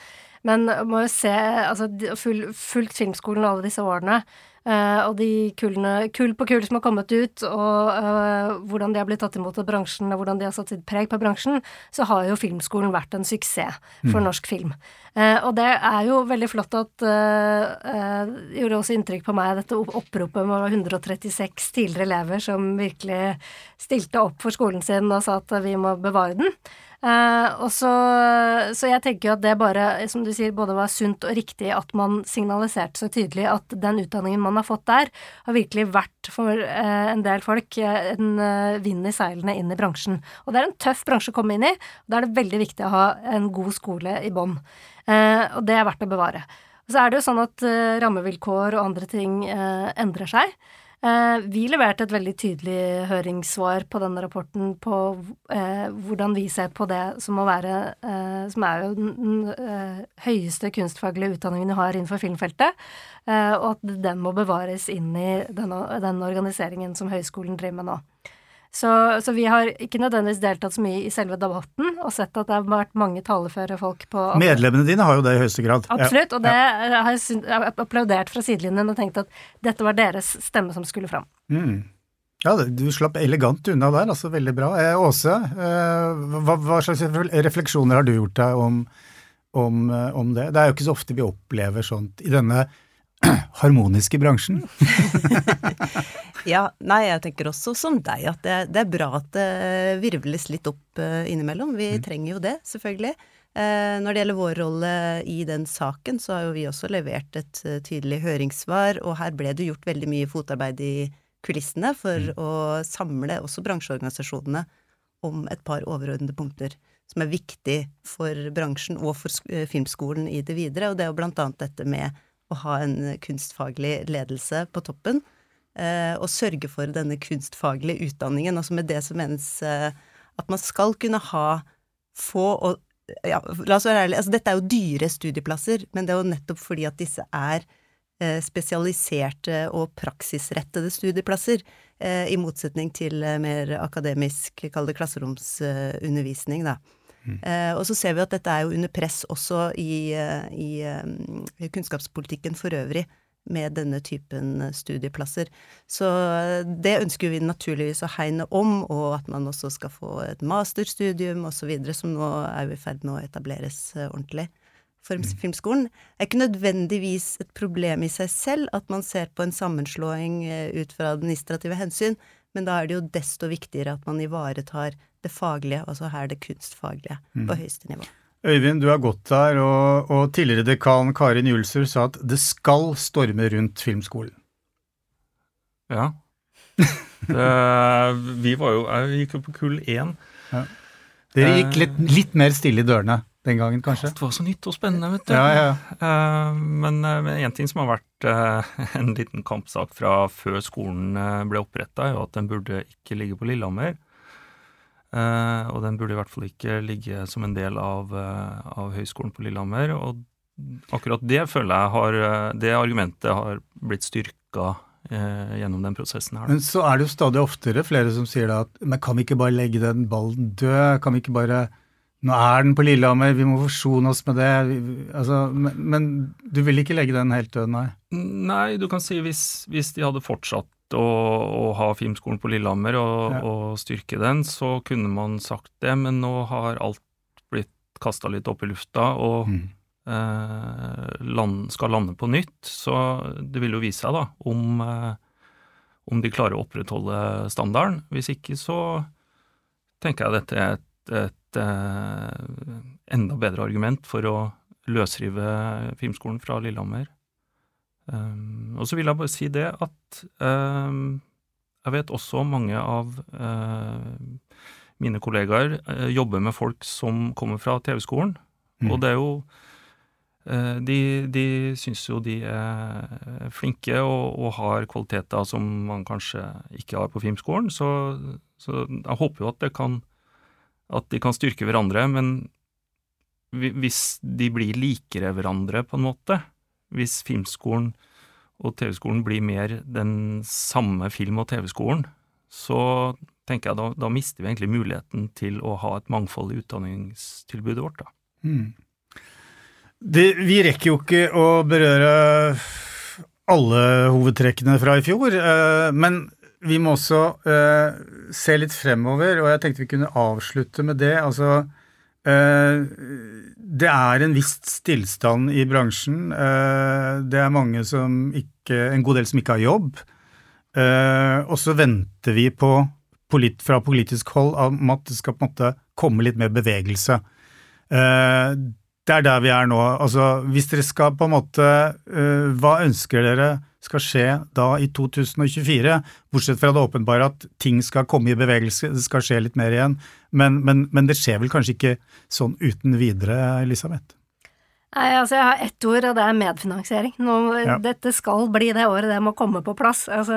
Men må jo se, altså fulgt filmskolen alle disse årene. Uh, og de kullene, kull på kull som har kommet ut, og uh, hvordan de har blitt tatt imot av bransjen, og hvordan de har satt sitt preg på bransjen, så har jo filmskolen vært en suksess for mm. norsk film. Uh, og det er jo veldig flott at Det gjorde også inntrykk på meg, dette oppropet med 136 tidligere elever som virkelig stilte opp for skolen sin og sa at vi må bevare den. Uh, og så, så jeg tenker jo at det bare, som du sier, både var sunt og riktig at man signaliserte så tydelig at den utdanningen man har fått der, har virkelig vært for uh, en del folk en uh, vind i seilene inn i bransjen. Og det er en tøff bransje å komme inn i, og da er det veldig viktig å ha en god skole i bånn. og det er verdt å bevare. Og så er det jo sånn at rammevilkår og andre ting endrer seg. Eh, vi leverte et veldig tydelig høringssvar på denne rapporten på eh, hvordan vi ser på det som må være eh, Som er jo den høyeste kunstfaglige utdanningen vi har innenfor filmfeltet, og at den må bevares inn i den, den organiseringen som høyskolen driver med nå. Så, så, vi har ikke nødvendigvis deltatt så mye i selve debatten, og sett at det har vært mange taleføre folk på Medlemmene dine har jo det i høyeste grad. Absolutt, og det ja. har jeg applaudert fra sidelinjen og tenkt at dette var deres stemme som skulle fram. Mm. Ja, du slapp elegant unna der, altså veldig bra. Eh, Åse, eh, hva, hva, slags refleksjoner har du gjort deg om, om, eh, om, det? Det er jo ikke så ofte vi opplever sånt i denne <clears throat> harmonisk i bransjen? <laughs> ja, nei, jeg tenker også som deg at det, det, er bra at det virvles litt opp uh, innimellom. Vi mm. trenger jo det, selvfølgelig. Eh, når det gjelder vår rolle i den saken, så har jo vi også levert et uh, tydelig høringssvar, og her ble det gjort veldig mye fotarbeid i kulissene for mm. å samle også bransjeorganisasjonene om et par overordnede punkter som er viktig for bransjen og for filmskolen i det videre, og det er jo blant annet dette med å ha en kunstfaglig ledelse på toppen, eh, og sørge for denne kunstfaglige utdanningen. Altså med det som menes eh, at man skal kunne ha få og ja, la oss være ærlige, altså dette er jo dyre studieplasser, men det er jo nettopp fordi at disse er eh, spesialiserte og praksisrettede studieplasser, i motsetning til mer akademisk, kall det klasseromsundervisning, da. Mm. Eh, og så ser vi at dette er jo under press også i, uh, i, eh, kunnskapspolitikken for øvrig med denne typen studieplasser. Så det ønsker vi naturligvis å hegne om, og at man også skal få et masterstudium osv., som nå er i ferd med å etableres ordentlig for mm. Filmskolen. Det er ikke nødvendigvis et problem i seg selv at man ser på en sammenslåing ut fra administrative hensyn, men da er det jo desto viktigere at man ivaretar det faglige, altså her det kunstfaglige, mm. på høyeste nivå. Øyvind, du har gått der, og, og tidligere dekan Karin Julser sa at det skal storme rundt filmskolen. Ja. <laughs> Det, vi var jo Jeg gikk jo på kull én. Ja. Dere gikk litt, litt, mer stille i dørene den gangen, kanskje? Det var så nytt og spennende, vet du. Ja, ja. Eh, men én ting som har vært eh, <laughs> en liten kampsak fra før skolen eh, ble oppretta, er jo at den burde ikke ligge på Lillehammer. Og den burde i hvert fall ikke ligge som en del av, av høyskolen på Lillehammer. Og akkurat det føler jeg har eh, Det argumentet har blitt styrka gjennom den prosessen her. Men så er det jo stadig oftere flere som sier da at men kan vi ikke bare legge den ballen død? Kan vi ikke bare Nå er den på Lillehammer, vi må forsone oss med det. Altså, men, men, du vil ikke legge den helt død, nei? Nei, du kan si hvis, hvis de hadde fortsatt å, å, ha Filmskolen på Lillehammer og, ja. og, styrke den, så kunne man sagt det, men nå har alt blitt kasta litt opp i lufta og mm. eh, land, skal lande på nytt. Så det vil jo vise seg da om, eh, om de klarer å opprettholde standarden. Hvis ikke så tenker jeg dette er et, et eh, enda bedre argument for å løsrive Filmskolen fra Lillehammer. Um, og så vil jeg bare si det at um, jeg vet også mange av uh, mine kollegaer uh, jobber med folk som kommer fra TV-skolen. Mm. Og det er jo uh, De, de syns jo de er flinke og, og, har kvaliteter som man kanskje ikke har på filmskolen. Så, så jeg håper jo at, det kan, at de kan styrke hverandre. Men hvis de blir likere hverandre, på en måte, hvis filmskolen og TV-skolen blir mer den samme film- og TV-skolen, så tenker jeg da, da, mister vi egentlig muligheten til å ha et mangfold i utdanningstilbudet vårt. da. Mm. Det, vi rekker jo ikke å berøre alle hovedtrekkene fra i fjor, eh, men vi må også uh, se litt fremover, og jeg tenkte vi kunne avslutte med det. Altså, uh, det er en viss stillstand i bransjen. Uh, det er mange som ikke En god del som ikke har jobb. Og så venter vi på, fra politisk hold om at det skal på en måte komme litt mer bevegelse. Det er der vi er nå. Altså, hvis dere skal på en måte Hva ønsker dere skal skje da i 2024, bortsett fra det åpenbare at ting skal komme i bevegelse, det skal skje litt mer igjen. Men, men, men det skjer vel kanskje ikke sånn uten videre, Elisabeth? Nei, altså Jeg har ett ord, og det er medfinansiering. Nå, ja. Dette skal bli det året det må komme på plass. Altså,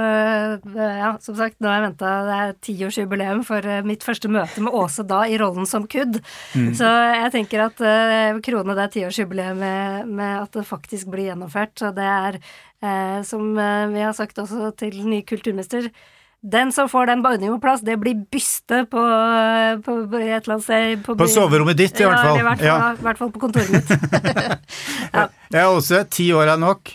ja, Som sagt, nå har jeg venta Det er tiårsjubileum for eh, mitt første møte med Åse da i rollen som KUD. Mm. Så jeg tenker at uh, krone det tiårsjubileet med, med at det faktisk blir gjennomført. Så det er, uh, som vi har sagt også til ny kulturminister, den som får den ordningen på plass, det blir byste på, på, på et eller annet sted På, på soverommet ditt, i hvert fall. Ja, i hvert fall, ja. i hvert fall på kontoret mitt. <laughs> ja. Jeg er også ti år er nok.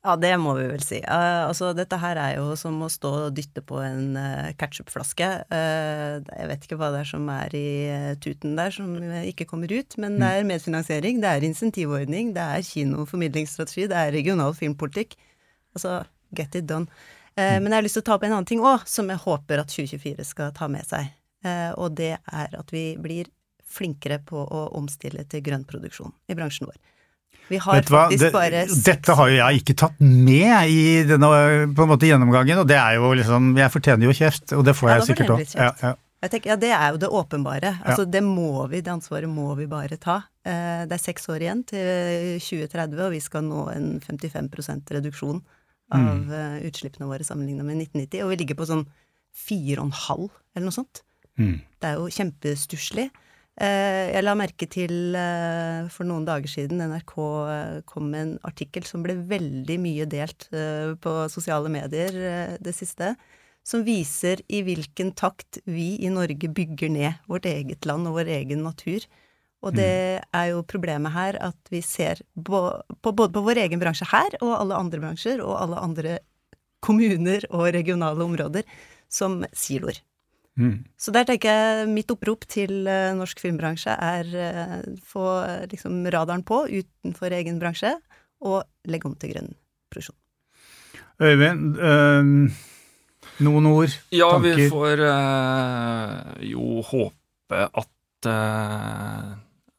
Ja, det må vi vel si. Uh, altså, dette her er jo som å stå og dytte på en uh, ketchupflaske. Uh, jeg vet ikke hva det er som er i tuten der som ikke kommer ut, men det er medfinansiering, det er insentivordning, det er kinoformidlingsstrategi, det er regional filmpolitikk. Altså, get it done. Men jeg har lyst til å ta opp en annen ting òg, som jeg håper at 2024 skal ta med seg. Og det er at vi blir flinkere på å omstille til grønn produksjon i bransjen vår. Vi har faktisk det, bare Dette har jo jeg ikke tatt med i denne måte gjennomgangen, og det er jo liksom Jeg fortjener jo kjeft, og det får jeg sikkert òg. Ja, ja. ja, det er jo det åpenbare. Altså, det må vi, det ansvaret må vi bare ta. Eh, det er seks år igjen til 2030, og vi skal nå en 55% reduksjon av mm. Utslippene våre sammenlignet med 1990, og vi ligger på sånn 4,5 eller noe sånt. Mm. Det er jo kjempestusslig. Eh, jeg la merke til eh, for noen dager siden NRK kom med en artikkel som ble veldig mye delt på sosiale medier det siste, som viser i hvilken takt vi i Norge bygger ned vårt eget land og vår egen natur. Og det mm. er jo problemet her at vi ser på, på, både på vår egen bransje her og alle andre bransjer og alle andre kommuner og regionale områder som siloer. Mm. Så der tenker jeg mitt opprop til uh, norsk filmbransje er uh, få liksom radaren på utenfor egen bransje, og legge om til grønn produksjon. Øyvind, uh, noen ord? Ja, tanker? vi får uh, jo håpe at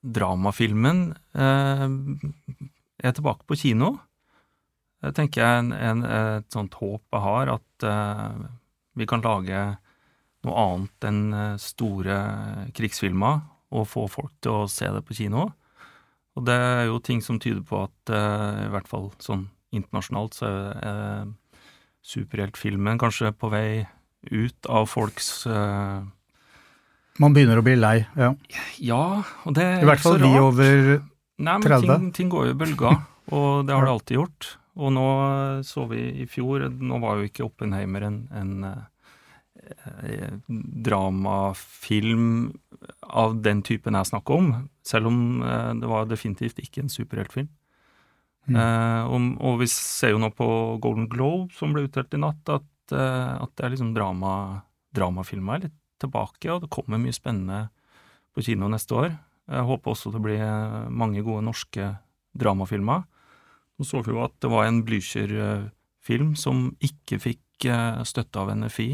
dramafilmen er tilbake på kino. Det tenker jeg en, en, et sånt håp jeg har, at vi kan lage noe annet enn eh, store krigsfilmer og få folk til å se det på kino. Og det er jo ting som tyder på at eh, i hvert fall sånn internasjonalt så er uh, superheltfilmen kanskje på vei ut av folks uh, Man begynner å bli lei, ja. Ja, og det er I hvert fall vi over 30. Nei, men ting, ting går jo i bølger, <laughs> og det har det alltid gjort. Og nå så vi i fjor Nå var jo ikke Oppenheimer en, en Eh, dramafilm av den typen jeg snakker om, selv om eh, det var definitivt ikke en superheltfilm. Mm. Eh, og, og, vi ser jo nå på Golden Globe, som ble utdelt i natt, at, eh, at det er liksom drama, dramafilmer er litt tilbake, og det kommer mye spennende på kino neste år. Jeg håper også det blir mange gode norske dramafilmer. Nå så vi jo at det var en Blücher-film som ikke fikk støtte av NFI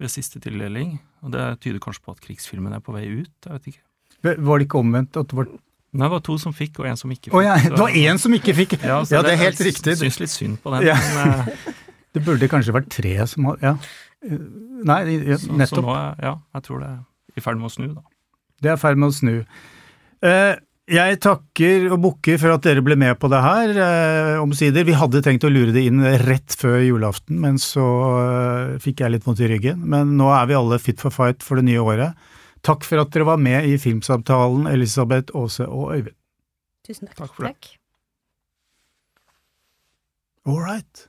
ved siste tildeling. Og det tyder kanskje på at krigsfilmen er på vei ut, jeg vet ikke. Var det ikke omvendt? at det var... Nei, det var to som fikk, og en som ikke fikk. Oh, ja. Det var én som ikke fikk! Ja, ja det er helt riktig. Syns litt synd på den. Ja. Men, uh... <laughs> det burde kanskje vært tre som har Ja. Nei, nettopp. Så, så nå, ja, jeg tror det er i ferd med å snu, da. Det er i ferd med å snu. Uh, jeg takker og bukker for at dere ble med på det her, eh, omsider. Vi hadde tenkt å lure det inn rett før julaften, men så eh, fikk jeg litt vondt i ryggen. Men nå er vi alle fit for fight for det nye året. Takk for at dere var med i Filmsamtalen, Elisabeth, Aase og Øyvind. Tusen takk. Takk for det. All right.